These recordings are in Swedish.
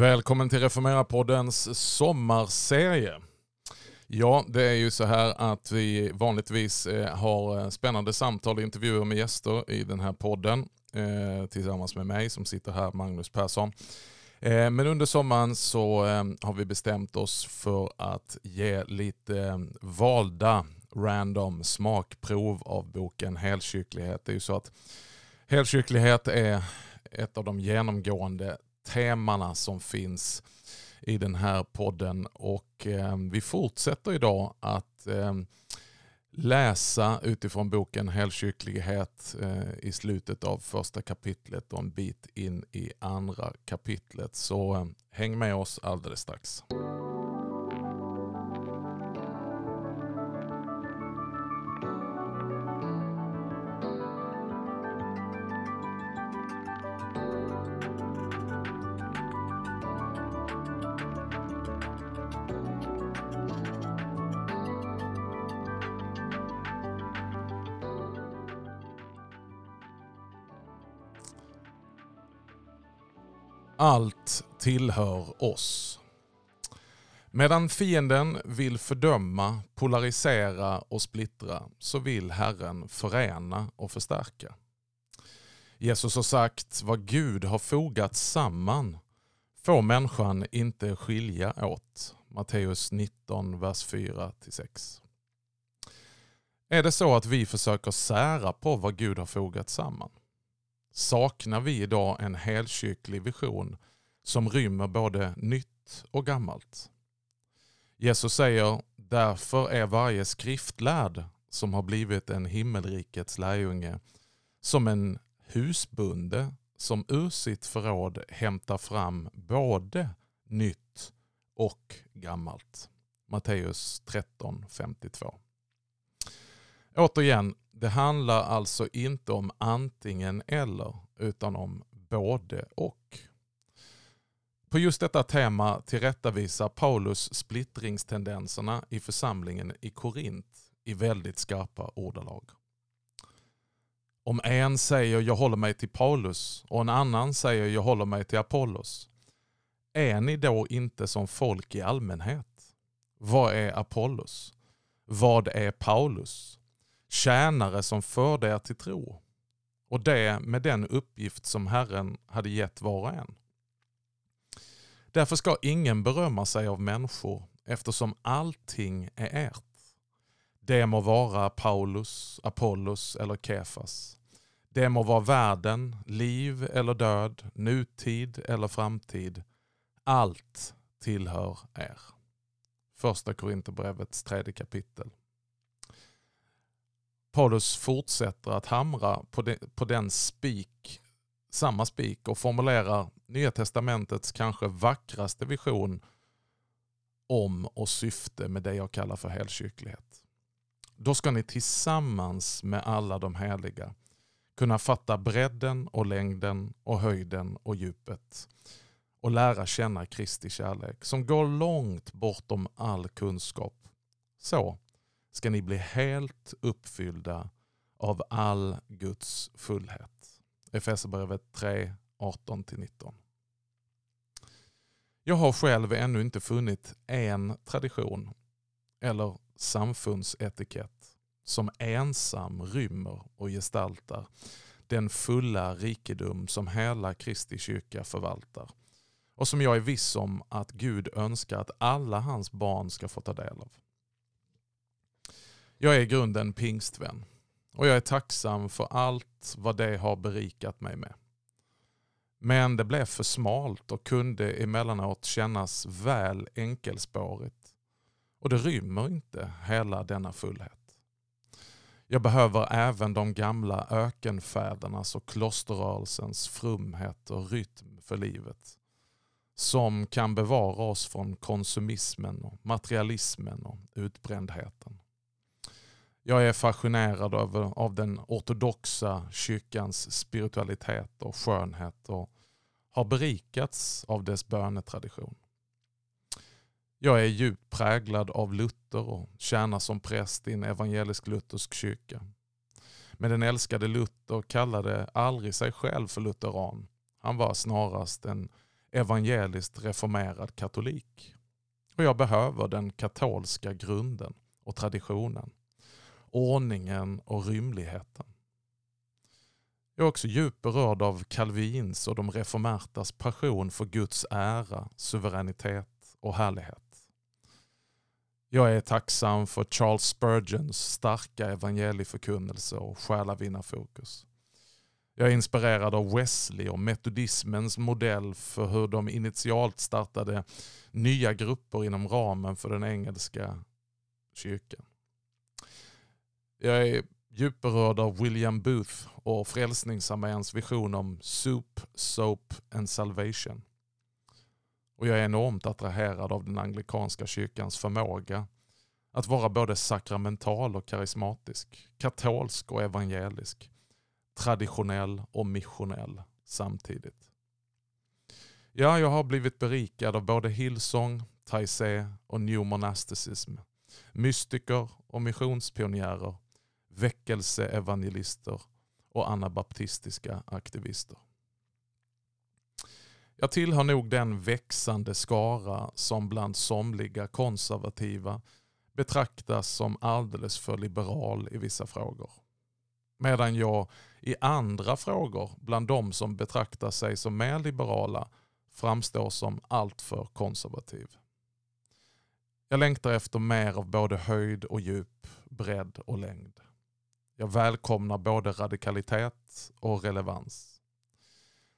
Välkommen till Reformera-poddens sommarserie. Ja, det är ju så här att vi vanligtvis eh, har eh, spännande samtal och intervjuer med gäster i den här podden eh, tillsammans med mig som sitter här, Magnus Persson. Men under sommaren så har vi bestämt oss för att ge lite valda random smakprov av boken Helkyrklighet. Det är ju så att helkyrklighet är ett av de genomgående temana som finns i den här podden. Och eh, vi fortsätter idag att eh, läsa utifrån boken Helkyrklighet eh, i slutet av första kapitlet och en bit in i andra kapitlet. Så eh, häng med oss alldeles strax. Allt tillhör oss. Medan fienden vill fördöma, polarisera och splittra så vill Herren förena och förstärka. Jesus har sagt vad Gud har fogat samman får människan inte skilja åt. Matteus 19, vers 4-6. Är det så att vi försöker sära på vad Gud har fogat samman? Saknar vi idag en helkyrklig vision som rymmer både nytt och gammalt. Jesus säger, därför är varje skriftlärd som har blivit en himmelrikets lärjunge som en husbonde som ur sitt förråd hämtar fram både nytt och gammalt. Matteus 13.52. Återigen, det handlar alltså inte om antingen eller utan om både och. På just detta tema tillrättavisar Paulus splittringstendenserna i församlingen i Korint i väldigt skarpa ordalag. Om en säger jag håller mig till Paulus och en annan säger jag håller mig till Apollos, är ni då inte som folk i allmänhet? Vad är Apollos? Vad är Paulus? Tjänare som förde er till tro och det med den uppgift som Herren hade gett var och en. Därför ska ingen berömma sig av människor eftersom allting är ert. Det må vara Paulus, Apollos eller Kefas. Det må vara världen, liv eller död, nutid eller framtid. Allt tillhör er. Första Korinthierbrevets tredje kapitel. Paulus fortsätter att hamra på, de, på den spik, samma spik och formulerar Nya Testamentets kanske vackraste vision om och syfte med det jag kallar för helkyrklighet. Då ska ni tillsammans med alla de heliga kunna fatta bredden och längden och höjden och djupet och lära känna Kristi kärlek som går långt bortom all kunskap. Så ska ni bli helt uppfyllda av all Guds fullhet. Efesierbrevet 3, 18-19. Jag har själv ännu inte funnit en tradition eller samfundsetikett som ensam rymmer och gestaltar den fulla rikedom som hela Kristi kyrka förvaltar och som jag är viss om att Gud önskar att alla hans barn ska få ta del av. Jag är i grunden pingstvän och jag är tacksam för allt vad det har berikat mig med. Men det blev för smalt och kunde emellanåt kännas väl enkelspårigt. Och det rymmer inte hela denna fullhet. Jag behöver även de gamla ökenfädernas och klosterrörelsens frumhet och rytm för livet. Som kan bevara oss från konsumismen, och materialismen och utbrändheten. Jag är fascinerad av, av den ortodoxa kyrkans spiritualitet och skönhet och har berikats av dess bönetradition. Jag är djupt präglad av Luther och tjänar som präst i en evangelisk-luthersk kyrka. Men den älskade Luther kallade aldrig sig själv för lutheran. Han var snarast en evangeliskt reformerad katolik. Och jag behöver den katolska grunden och traditionen, ordningen och rymligheten. Jag är också djupt berörd av Calvins och de reformärtas passion för Guds ära, suveränitet och härlighet. Jag är tacksam för Charles Spurgeons starka evangelieförkunnelse och själavinnarfokus. Jag är inspirerad av Wesley och metodismens modell för hur de initialt startade nya grupper inom ramen för den engelska kyrkan. Jag är djupt berörd av William Booth och Frälsningsarméns vision om soup, soap and salvation. Och jag är enormt attraherad av den anglikanska kyrkans förmåga att vara både sakramental och karismatisk, katolsk och evangelisk, traditionell och missionell samtidigt. Ja, jag har blivit berikad av både Hillsong, Taizé och New Monasticism, mystiker och missionspionjärer, väckelseevangelister och anabaptistiska aktivister. Jag tillhör nog den växande skara som bland somliga konservativa betraktas som alldeles för liberal i vissa frågor. Medan jag i andra frågor, bland de som betraktar sig som mer liberala, framstår som alltför konservativ. Jag längtar efter mer av både höjd och djup, bredd och längd. Jag välkomnar både radikalitet och relevans.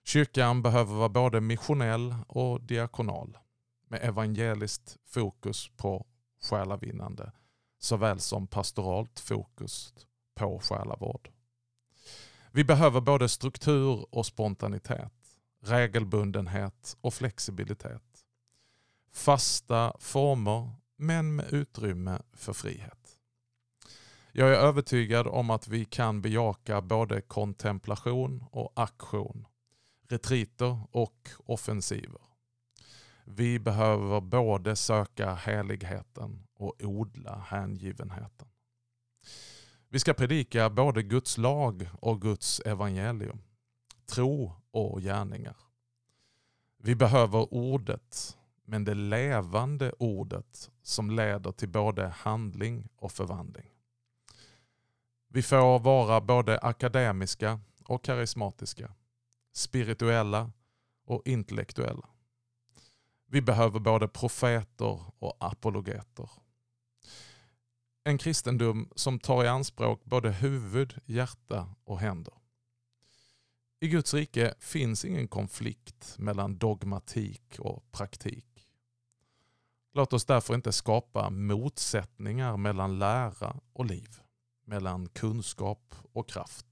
Kyrkan behöver vara både missionell och diakonal med evangeliskt fokus på själavinnande såväl som pastoralt fokus på själavård. Vi behöver både struktur och spontanitet, regelbundenhet och flexibilitet. Fasta former men med utrymme för frihet. Jag är övertygad om att vi kan bejaka både kontemplation och aktion, retriter och offensiver. Vi behöver både söka heligheten och odla hängivenheten. Vi ska predika både Guds lag och Guds evangelium, tro och gärningar. Vi behöver ordet, men det levande ordet som leder till både handling och förvandling. Vi får vara både akademiska och karismatiska, spirituella och intellektuella. Vi behöver både profeter och apologeter. En kristendom som tar i anspråk både huvud, hjärta och händer. I Guds rike finns ingen konflikt mellan dogmatik och praktik. Låt oss därför inte skapa motsättningar mellan lära och liv, mellan kunskap och kraft.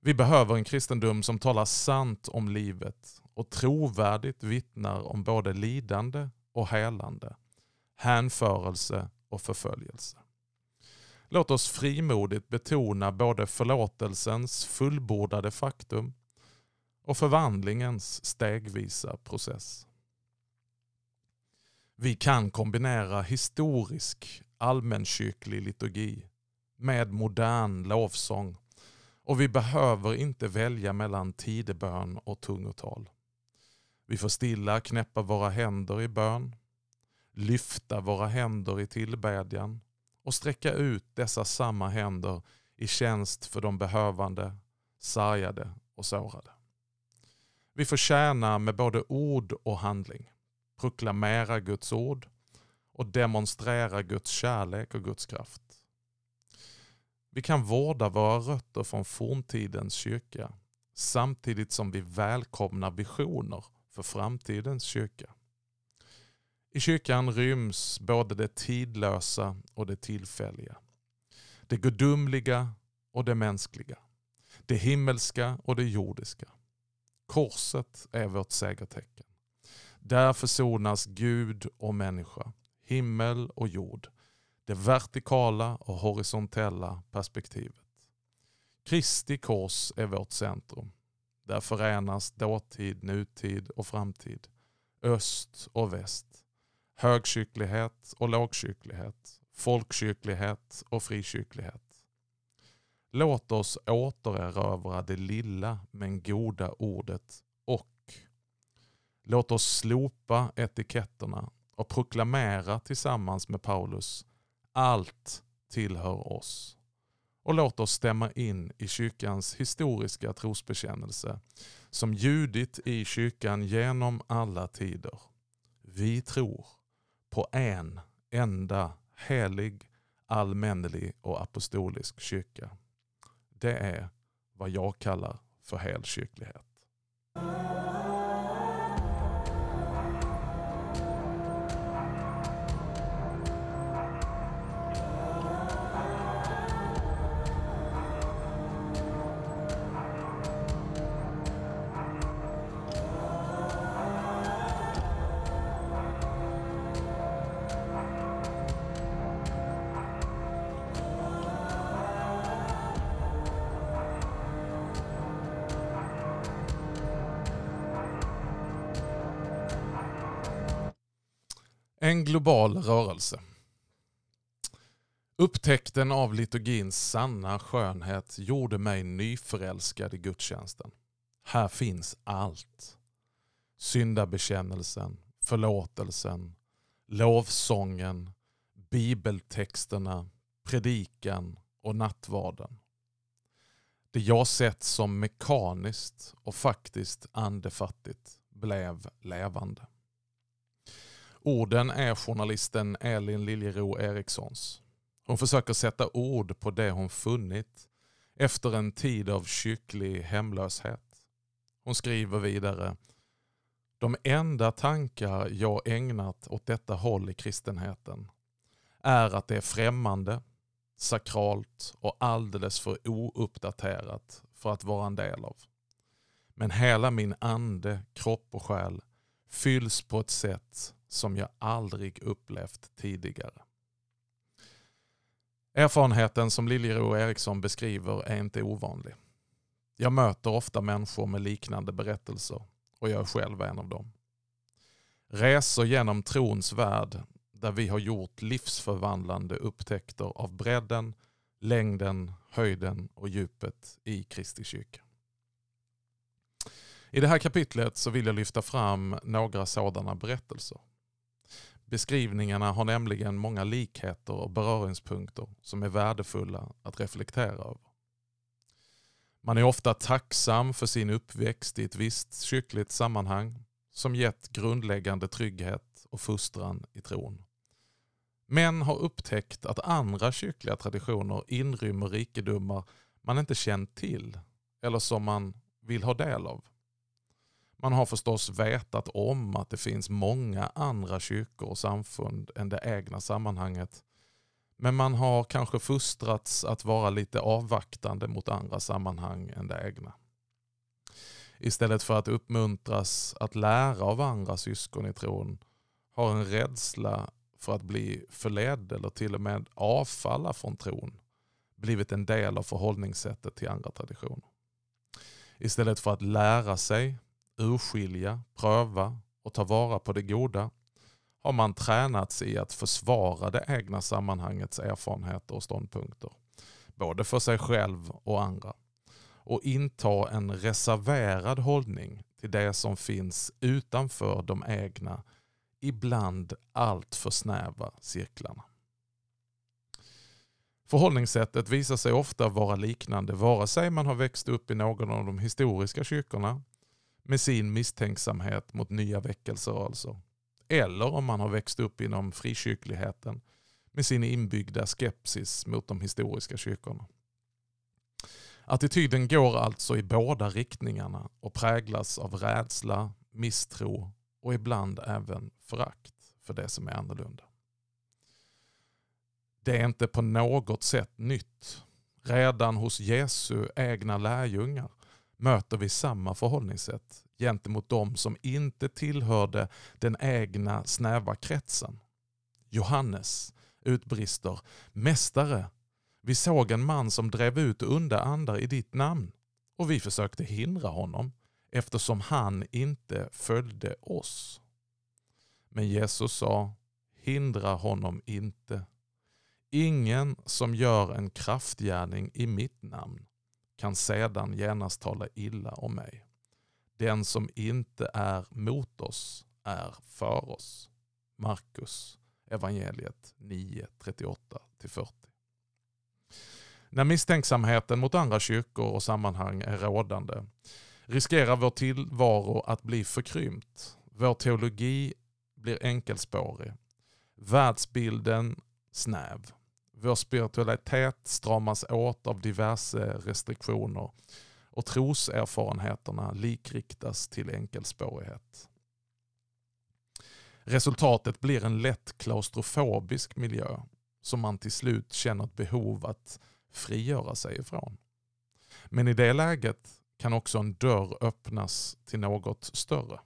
Vi behöver en kristendom som talar sant om livet och trovärdigt vittnar om både lidande och helande, hänförelse och förföljelse. Låt oss frimodigt betona både förlåtelsens fullbordade faktum och förvandlingens stegvisa process. Vi kan kombinera historisk allmänkyrklig liturgi med modern lovsång och vi behöver inte välja mellan tidebön och tungotal. Vi får stilla knäppa våra händer i bön, lyfta våra händer i tillbedjan och sträcka ut dessa samma händer i tjänst för de behövande, sargade och sårade. Vi får tjäna med både ord och handling, proklamera Guds ord och demonstrera Guds kärlek och Guds kraft. Vi kan vårda våra rötter från forntidens kyrka samtidigt som vi välkomnar visioner för framtidens kyrka. I kyrkan ryms både det tidlösa och det tillfälliga. Det gudomliga och det mänskliga. Det himmelska och det jordiska. Korset är vårt segertecken. Där försonas Gud och människa, himmel och jord. Det vertikala och horisontella perspektivet. Kristi kors är vårt centrum. Där förenas dåtid, nutid och framtid. Öst och väst. Högkyrklighet och lågkyrklighet. Folkkyrklighet och frikyrklighet. Låt oss återerövra det lilla men goda ordet och Låt oss slopa etiketterna och proklamera tillsammans med Paulus allt tillhör oss. Och låt oss stämma in i kyrkans historiska trosbekännelse som ljudit i kyrkan genom alla tider. Vi tror på en enda helig, allmännelig och apostolisk kyrka. Det är vad jag kallar för helkyrklighet. Global rörelse. Upptäckten av liturgins sanna skönhet gjorde mig nyförälskad i gudstjänsten. Här finns allt. Syndabekännelsen, förlåtelsen, lovsången, bibeltexterna, predikan och nattvarden. Det jag sett som mekaniskt och faktiskt andefattigt blev levande. Orden är journalisten Elin Liljero Erikssons. Hon försöker sätta ord på det hon funnit efter en tid av kyrklig hemlöshet. Hon skriver vidare De enda tankar jag ägnat åt detta håll i kristenheten är att det är främmande, sakralt och alldeles för ouppdaterat för att vara en del av. Men hela min ande, kropp och själ fylls på ett sätt som jag aldrig upplevt tidigare. Erfarenheten som Liljero Eriksson beskriver är inte ovanlig. Jag möter ofta människor med liknande berättelser och jag är själv en av dem. Resor genom trons värld där vi har gjort livsförvandlande upptäckter av bredden, längden, höjden och djupet i Kristi kyrka. I det här kapitlet så vill jag lyfta fram några sådana berättelser. Beskrivningarna har nämligen många likheter och beröringspunkter som är värdefulla att reflektera över. Man är ofta tacksam för sin uppväxt i ett visst kyrkligt sammanhang som gett grundläggande trygghet och fostran i tron. Men har upptäckt att andra kyrkliga traditioner inrymmer rikedomar man inte känt till eller som man vill ha del av. Man har förstås vetat om att det finns många andra kyrkor och samfund än det egna sammanhanget. Men man har kanske fostrats att vara lite avvaktande mot andra sammanhang än det egna. Istället för att uppmuntras att lära av andra syskon i tron har en rädsla för att bli förledd eller till och med avfalla från tron blivit en del av förhållningssättet till andra traditioner. Istället för att lära sig urskilja, pröva och ta vara på det goda har man tränats i att försvara det egna sammanhangets erfarenheter och ståndpunkter. Både för sig själv och andra. Och inta en reserverad hållning till det som finns utanför de egna, ibland allt för snäva cirklarna. Förhållningssättet visar sig ofta vara liknande vare sig man har växt upp i någon av de historiska kyrkorna med sin misstänksamhet mot nya väckelserörelser. Alltså. Eller om man har växt upp inom frikyrkligheten med sin inbyggda skepsis mot de historiska kyrkorna. Attityden går alltså i båda riktningarna och präglas av rädsla, misstro och ibland även förakt för det som är annorlunda. Det är inte på något sätt nytt. Redan hos Jesu egna lärjungar möter vi samma förhållningssätt gentemot de som inte tillhörde den egna snäva kretsen. Johannes utbrister Mästare, vi såg en man som drev ut onda andar i ditt namn och vi försökte hindra honom eftersom han inte följde oss. Men Jesus sa Hindra honom inte. Ingen som gör en kraftgärning i mitt namn kan sedan genast tala illa om mig. Den som inte är mot oss är för oss. Markus evangeliet 9, 38-40. När misstänksamheten mot andra kyrkor och sammanhang är rådande riskerar vår tillvaro att bli förkrympt. Vår teologi blir enkelspårig. Världsbilden snäv. Vår spiritualitet stramas åt av diverse restriktioner och troserfarenheterna likriktas till enkelspårighet. Resultatet blir en lätt klaustrofobisk miljö som man till slut känner ett behov att frigöra sig ifrån. Men i det läget kan också en dörr öppnas till något större.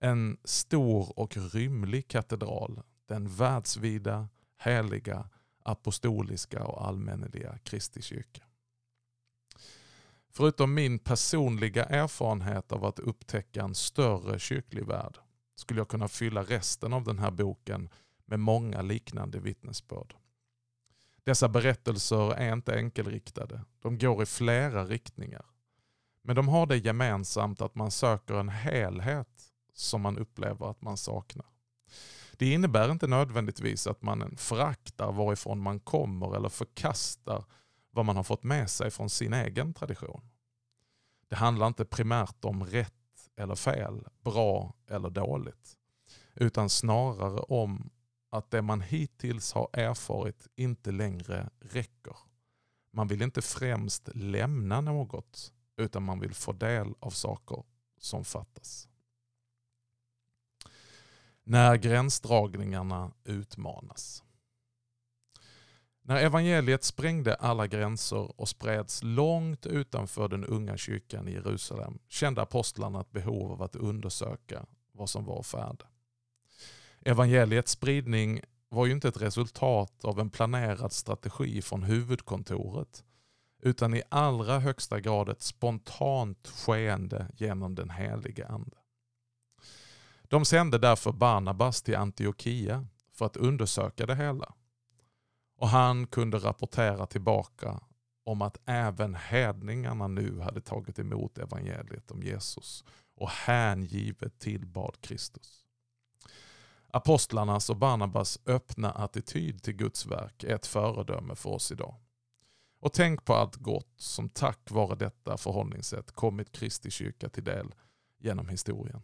En stor och rymlig katedral, den världsvida, heliga, apostoliska och allmänneliga Kristi kyrka. Förutom min personliga erfarenhet av att upptäcka en större kyrklig värld skulle jag kunna fylla resten av den här boken med många liknande vittnesbörd. Dessa berättelser är inte enkelriktade. De går i flera riktningar. Men de har det gemensamt att man söker en helhet som man upplever att man saknar. Det innebär inte nödvändigtvis att man föraktar varifrån man kommer eller förkastar vad man har fått med sig från sin egen tradition. Det handlar inte primärt om rätt eller fel, bra eller dåligt. Utan snarare om att det man hittills har erfarit inte längre räcker. Man vill inte främst lämna något utan man vill få del av saker som fattas. När gränsdragningarna utmanas. När evangeliet sprängde alla gränser och spreds långt utanför den unga kyrkan i Jerusalem kände apostlarna ett behov av att undersöka vad som var färd. Evangeliets spridning var ju inte ett resultat av en planerad strategi från huvudkontoret utan i allra högsta grad ett spontant skeende genom den helige Ande. De sände därför Barnabas till Antiochia för att undersöka det hela och han kunde rapportera tillbaka om att även hedningarna nu hade tagit emot evangeliet om Jesus och hängivet tillbad Kristus. Apostlarnas och Barnabas öppna attityd till Guds verk är ett föredöme för oss idag. Och tänk på allt gott som tack vare detta förhållningssätt kommit Kristi kyrka till del genom historien.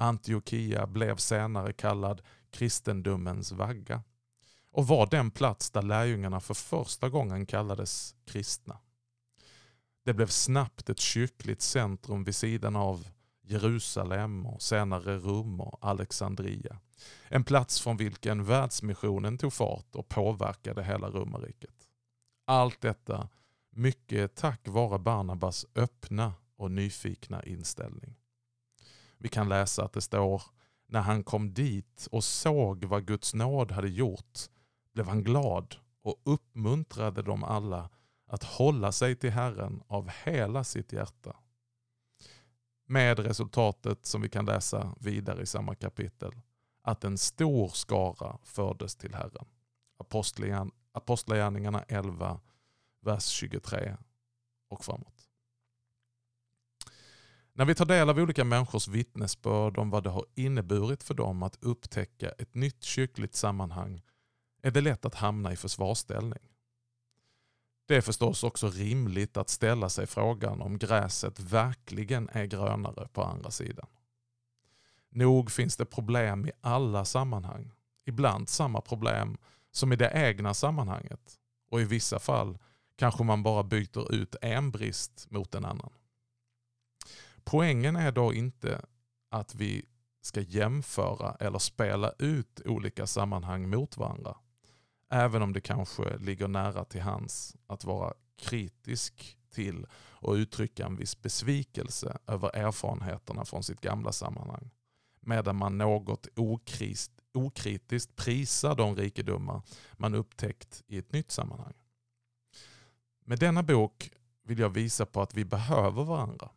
Antiochia blev senare kallad kristendomens vagga och var den plats där lärjungarna för första gången kallades kristna. Det blev snabbt ett kyrkligt centrum vid sidan av Jerusalem och senare Rum och Alexandria. En plats från vilken världsmissionen tog fart och påverkade hela romarriket. Allt detta mycket tack vare Barnabas öppna och nyfikna inställning. Vi kan läsa att det står när han kom dit och såg vad Guds nåd hade gjort blev han glad och uppmuntrade dem alla att hålla sig till Herren av hela sitt hjärta. Med resultatet som vi kan läsa vidare i samma kapitel, att en stor skara fördes till Herren. Apostlagärningarna 11, vers 23 och framåt. När vi tar del av olika människors vittnesbörd om vad det har inneburit för dem att upptäcka ett nytt kyrkligt sammanhang är det lätt att hamna i försvarsställning. Det är förstås också rimligt att ställa sig frågan om gräset verkligen är grönare på andra sidan. Nog finns det problem i alla sammanhang. Ibland samma problem som i det egna sammanhanget. Och i vissa fall kanske man bara byter ut en brist mot en annan. Poängen är då inte att vi ska jämföra eller spela ut olika sammanhang mot varandra. Även om det kanske ligger nära till hands att vara kritisk till och uttrycka en viss besvikelse över erfarenheterna från sitt gamla sammanhang. Medan man något okrist, okritiskt prisar de rikedomar man upptäckt i ett nytt sammanhang. Med denna bok vill jag visa på att vi behöver varandra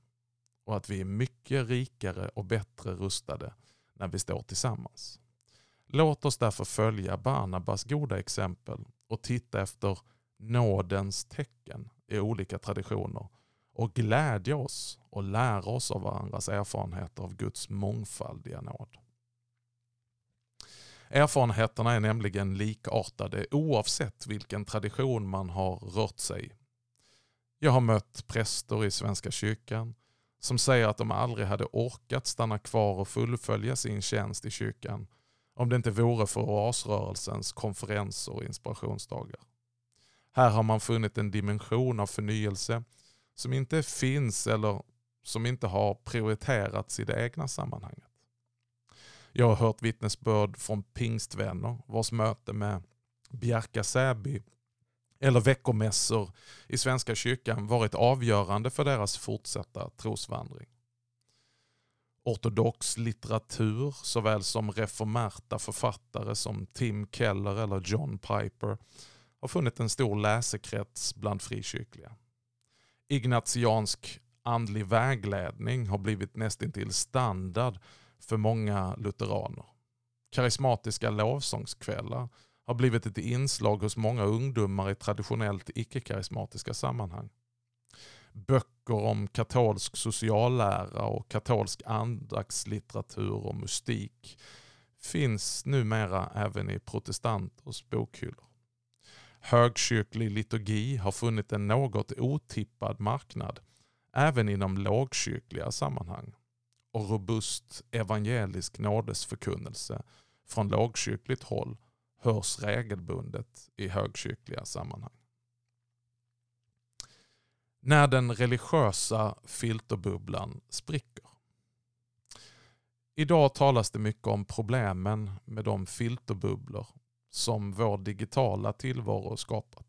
och att vi är mycket rikare och bättre rustade när vi står tillsammans. Låt oss därför följa Barnabas goda exempel och titta efter nådens tecken i olika traditioner och glädja oss och lära oss av varandras erfarenheter av Guds mångfaldiga nåd. Erfarenheterna är nämligen likartade oavsett vilken tradition man har rört sig i. Jag har mött präster i Svenska kyrkan som säger att de aldrig hade orkat stanna kvar och fullfölja sin tjänst i kyrkan om det inte vore för oasrörelsens konferenser och inspirationsdagar. Här har man funnit en dimension av förnyelse som inte finns eller som inte har prioriterats i det egna sammanhanget. Jag har hört vittnesbörd från pingstvänner vars möte med Bjärka Säby eller veckomässor i Svenska kyrkan varit avgörande för deras fortsatta trosvandring. Ortodox litteratur såväl som reformerta författare som Tim Keller eller John Piper har funnit en stor läsekrets bland frikyrkliga. Ignatiansk andlig vägledning har blivit nästintill standard för många lutheraner. Karismatiska lovsångskvällar har blivit ett inslag hos många ungdomar i traditionellt icke-karismatiska sammanhang. Böcker om katolsk sociallära och katolsk andaktslitteratur och mystik finns numera även i protestanters bokhyllor. Högkyrklig liturgi har funnit en något otippad marknad även inom lågkyrkliga sammanhang och robust evangelisk nådesförkunnelse från lågkyrkligt håll hörs regelbundet i högkyrkliga sammanhang. När den religiösa filterbubblan spricker. Idag talas det mycket om problemen med de filterbubblor som vår digitala tillvaro skapat.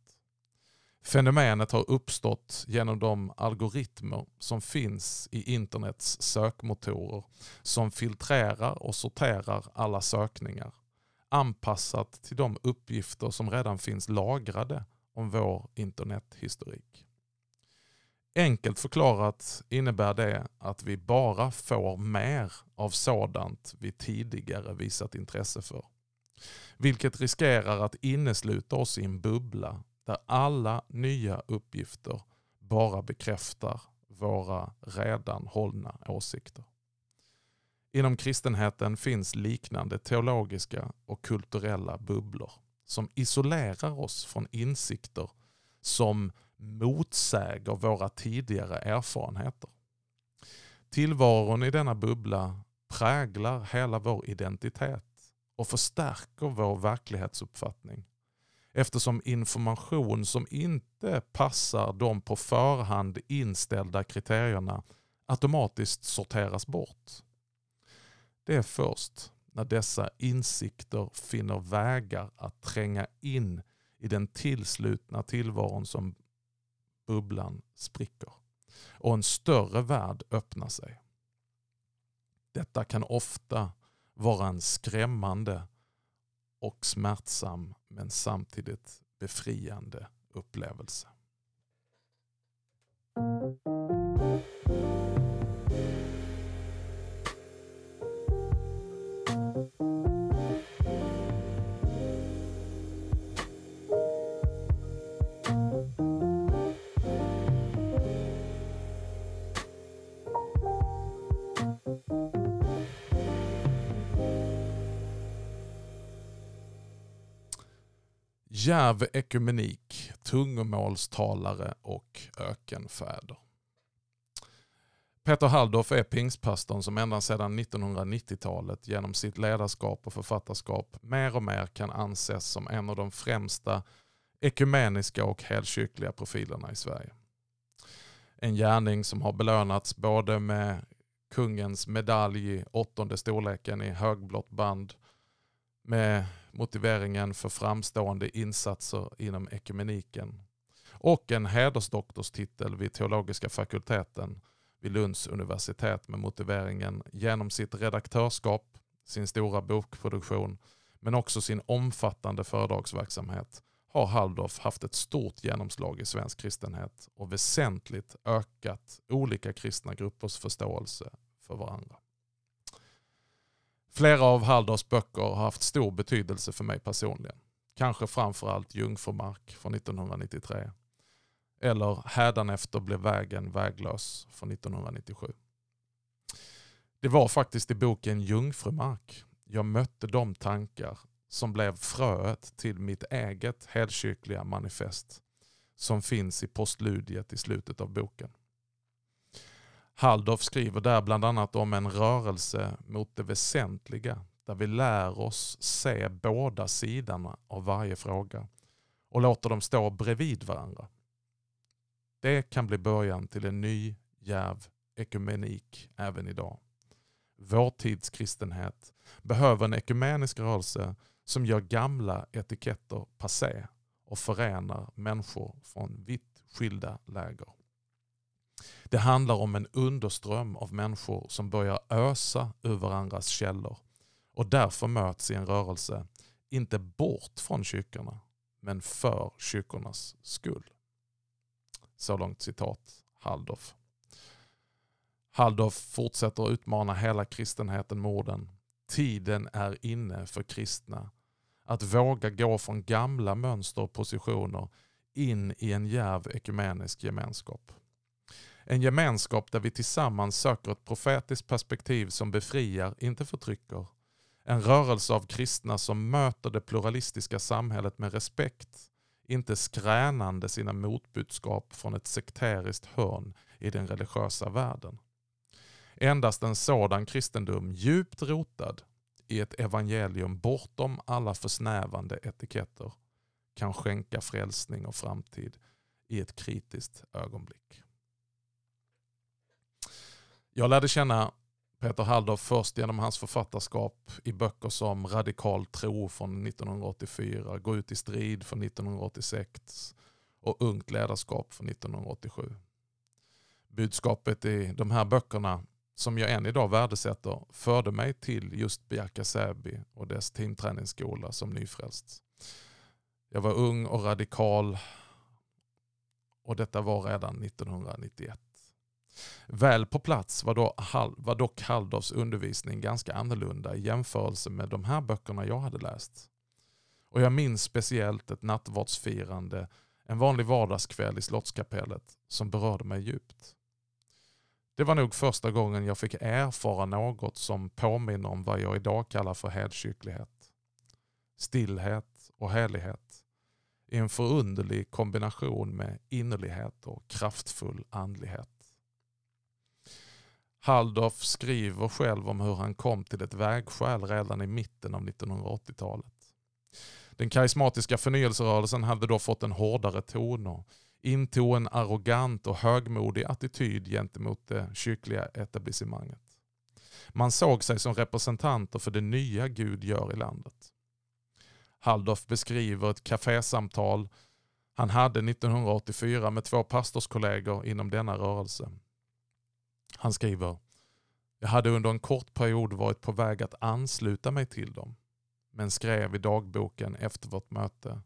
Fenomenet har uppstått genom de algoritmer som finns i internets sökmotorer som filtrerar och sorterar alla sökningar anpassat till de uppgifter som redan finns lagrade om vår internethistorik. Enkelt förklarat innebär det att vi bara får mer av sådant vi tidigare visat intresse för. Vilket riskerar att innesluta oss i en bubbla där alla nya uppgifter bara bekräftar våra redan hållna åsikter. Inom kristenheten finns liknande teologiska och kulturella bubblor som isolerar oss från insikter som motsäger våra tidigare erfarenheter. Tillvaron i denna bubbla präglar hela vår identitet och förstärker vår verklighetsuppfattning eftersom information som inte passar de på förhand inställda kriterierna automatiskt sorteras bort. Det är först när dessa insikter finner vägar att tränga in i den tillslutna tillvaron som bubblan spricker och en större värld öppnar sig. Detta kan ofta vara en skrämmande och smärtsam men samtidigt befriande upplevelse. Djärv ekumenik, tungomålstalare och ökenfäder. Peter Halldorf är pingstpastorn som ända sedan 1990-talet genom sitt ledarskap och författarskap mer och mer kan anses som en av de främsta ekumeniska och helkyrkliga profilerna i Sverige. En gärning som har belönats både med kungens medalj i åttonde storleken i högblått band, med motiveringen för framstående insatser inom ekumeniken och en hedersdoktorstitel vid teologiska fakulteten vid Lunds universitet med motiveringen genom sitt redaktörskap, sin stora bokproduktion men också sin omfattande föredragsverksamhet har Halldorf haft ett stort genomslag i svensk kristenhet och väsentligt ökat olika kristna gruppers förståelse för varandra. Flera av Halldors böcker har haft stor betydelse för mig personligen. Kanske framförallt Jungfrumark från 1993. eller Hädanefter blev vägen väglös från 1997. Det var faktiskt i boken Jungfrumark jag mötte de tankar som blev fröet till mitt eget helkyrkliga manifest som finns i postludiet i slutet av boken. Halldorf skriver där bland annat om en rörelse mot det väsentliga där vi lär oss se båda sidorna av varje fråga och låter dem stå bredvid varandra. Det kan bli början till en ny djärv ekumenik även idag. Vår tids kristenhet behöver en ekumenisk rörelse som gör gamla etiketter passé och förenar människor från vitt skilda läger. Det handlar om en underström av människor som börjar ösa ur varandras källor och därför möts i en rörelse, inte bort från kyrkorna, men för kyrkornas skull. Så långt citat Halldorf. Halldorf fortsätter att utmana hela kristenheten med orden Tiden är inne för kristna att våga gå från gamla mönster och positioner in i en djärv ekumenisk gemenskap. En gemenskap där vi tillsammans söker ett profetiskt perspektiv som befriar, inte förtrycker. En rörelse av kristna som möter det pluralistiska samhället med respekt, inte skränande sina motbudskap från ett sekteriskt hörn i den religiösa världen. Endast en sådan kristendom, djupt rotad i ett evangelium bortom alla försnävande etiketter, kan skänka frälsning och framtid i ett kritiskt ögonblick. Jag lärde känna Peter Halldorf först genom hans författarskap i böcker som Radikal tro från 1984, Gå ut i strid från 1986 och Ungt ledarskap från 1987. Budskapet i de här böckerna som jag än idag värdesätter förde mig till just Bjärka Säby och dess teamträningsskola som nyfrälst. Jag var ung och radikal och detta var redan 1991. Väl på plats var, då, var dock Halldorfs undervisning ganska annorlunda i jämförelse med de här böckerna jag hade läst. Och jag minns speciellt ett nattvardsfirande en vanlig vardagskväll i Slottskapellet som berörde mig djupt. Det var nog första gången jag fick erfara något som påminner om vad jag idag kallar för helkyrklighet. Stillhet och helighet i en förunderlig kombination med innerlighet och kraftfull andlighet. Halldorf skriver själv om hur han kom till ett vägskäl redan i mitten av 1980-talet. Den karismatiska förnyelserörelsen hade då fått en hårdare ton och intog en arrogant och högmodig attityd gentemot det kyrkliga etablissemanget. Man såg sig som representanter för det nya Gud gör i landet. Halldorf beskriver ett kafésamtal han hade 1984 med två pastorskollegor inom denna rörelse. Han skriver, jag hade under en kort period varit på väg att ansluta mig till dem, men skrev i dagboken efter vårt möte,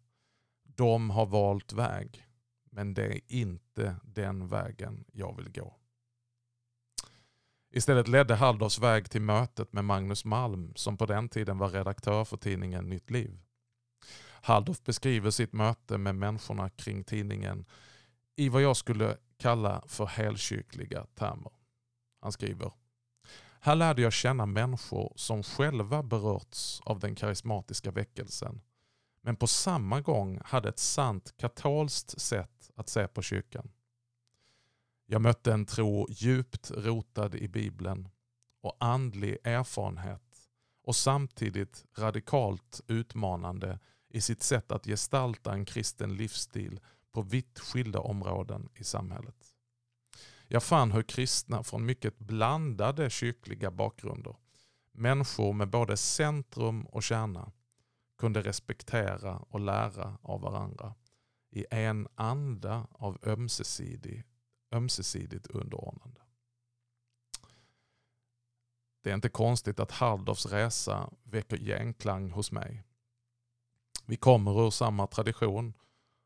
de har valt väg. Men det är inte den vägen jag vill gå. Istället ledde Halldorfs väg till mötet med Magnus Malm som på den tiden var redaktör för tidningen Nytt Liv. Halldorf beskriver sitt möte med människorna kring tidningen i vad jag skulle kalla för helkyrkliga termer. Han skriver Här lärde jag känna människor som själva berörts av den karismatiska väckelsen men på samma gång hade ett sant katolskt sätt att se på kyrkan. Jag mötte en tro djupt rotad i Bibeln och andlig erfarenhet och samtidigt radikalt utmanande i sitt sätt att gestalta en kristen livsstil på vitt skilda områden i samhället. Jag fann hur kristna från mycket blandade kyrkliga bakgrunder, människor med både centrum och kärna, kunde respektera och lära av varandra i en anda av ömsesidig, ömsesidigt underordnande. Det är inte konstigt att Halldorfs resa väcker genklang hos mig. Vi kommer ur samma tradition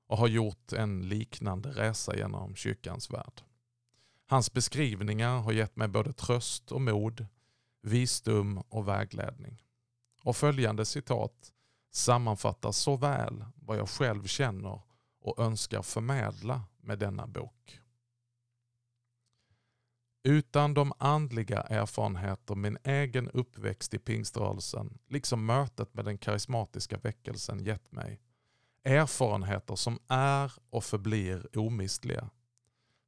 och har gjort en liknande resa genom kyrkans värld. Hans beskrivningar har gett mig både tröst och mod, visdom och vägledning. Och följande citat sammanfattar så väl vad jag själv känner och önskar förmedla med denna bok. Utan de andliga erfarenheter min egen uppväxt i pingströrelsen, liksom mötet med den karismatiska väckelsen gett mig, erfarenheter som är och förblir omistliga,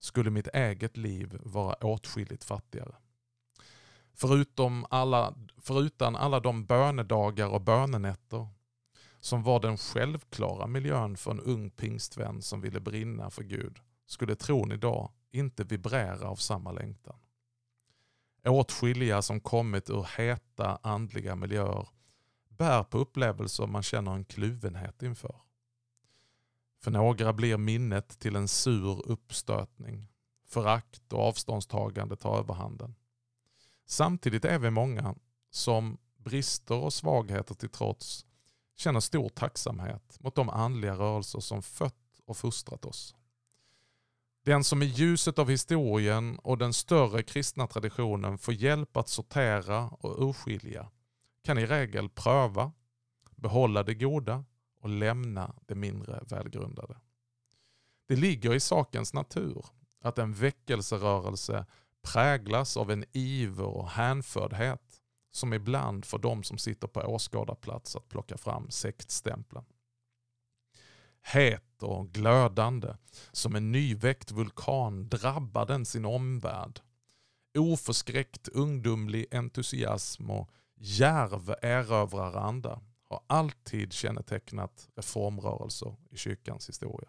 skulle mitt eget liv vara åtskilligt fattigare. Förutom alla, förutan alla de bönedagar och bönenätter som var den självklara miljön för en ung pingstvän som ville brinna för Gud, skulle tron idag inte vibrera av samma längtan. Åtskilliga som kommit ur heta andliga miljöer bär på upplevelser man känner en kluvenhet inför. För några blir minnet till en sur uppstötning. Förakt och avståndstagande tar överhanden. Samtidigt är vi många som, brister och svagheter till trots, känner stor tacksamhet mot de andliga rörelser som fött och fostrat oss. Den som i ljuset av historien och den större kristna traditionen får hjälp att sortera och urskilja kan i regel pröva, behålla det goda och lämna det mindre välgrundade. Det ligger i sakens natur att en väckelserörelse präglas av en iver och hänfördhet som ibland får de som sitter på åskådarplats att plocka fram sektstämpeln. Het och glödande, som en nyväckt vulkan drabbar den sin omvärld. Oförskräckt ungdomlig entusiasm och djärv erövraranda har alltid kännetecknat reformrörelser i kyrkans historia.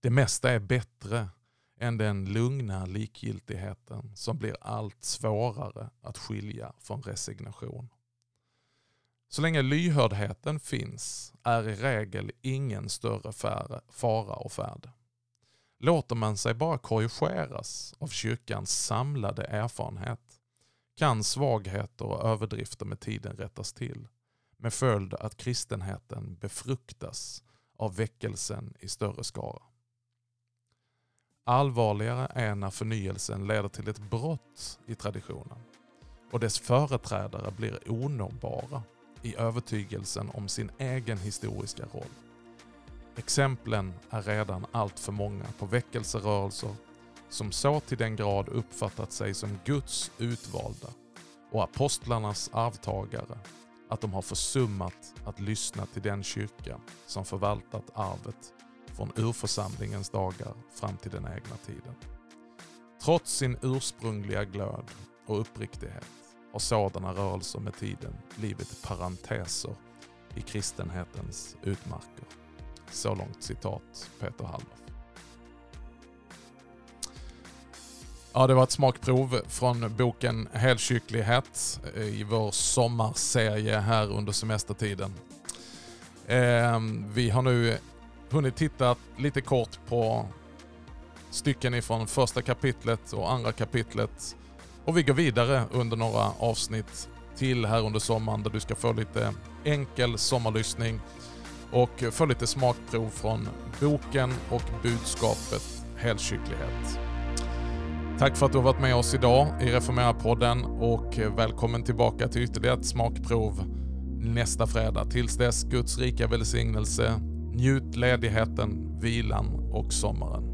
Det mesta är bättre än den lugna likgiltigheten som blir allt svårare att skilja från resignation. Så länge lyhördheten finns är i regel ingen större fara och färd. Låter man sig bara korrigeras av kyrkans samlade erfarenhet kan svagheter och överdrifter med tiden rättas till med följd att kristenheten befruktas av väckelsen i större skara. Allvarligare är när förnyelsen leder till ett brott i traditionen och dess företrädare blir onåbara i övertygelsen om sin egen historiska roll. Exemplen är redan allt för många på väckelserörelser som så till den grad uppfattat sig som Guds utvalda och apostlarnas arvtagare att de har försummat att lyssna till den kyrka som förvaltat arvet från urförsamlingens dagar fram till den egna tiden. Trots sin ursprungliga glöd och uppriktighet har sådana rörelser med tiden blivit parenteser i kristenhetens utmarker. Så långt citat Peter Hallof. Ja, det var ett smakprov från boken Helkycklighet eh, i vår sommarserie här under semestertiden. Ehm, vi har nu hunnit titta lite kort på stycken ifrån första kapitlet och andra kapitlet. Och vi går vidare under några avsnitt till här under sommaren där du ska få lite enkel sommarlyssning och få lite smakprov från boken och budskapet Helkycklighet. Tack för att du har varit med oss idag i Reformera-podden och välkommen tillbaka till ytterligare ett smakprov nästa fredag. Tills dess, Guds rika välsignelse Njut ledigheten, vilan och sommaren.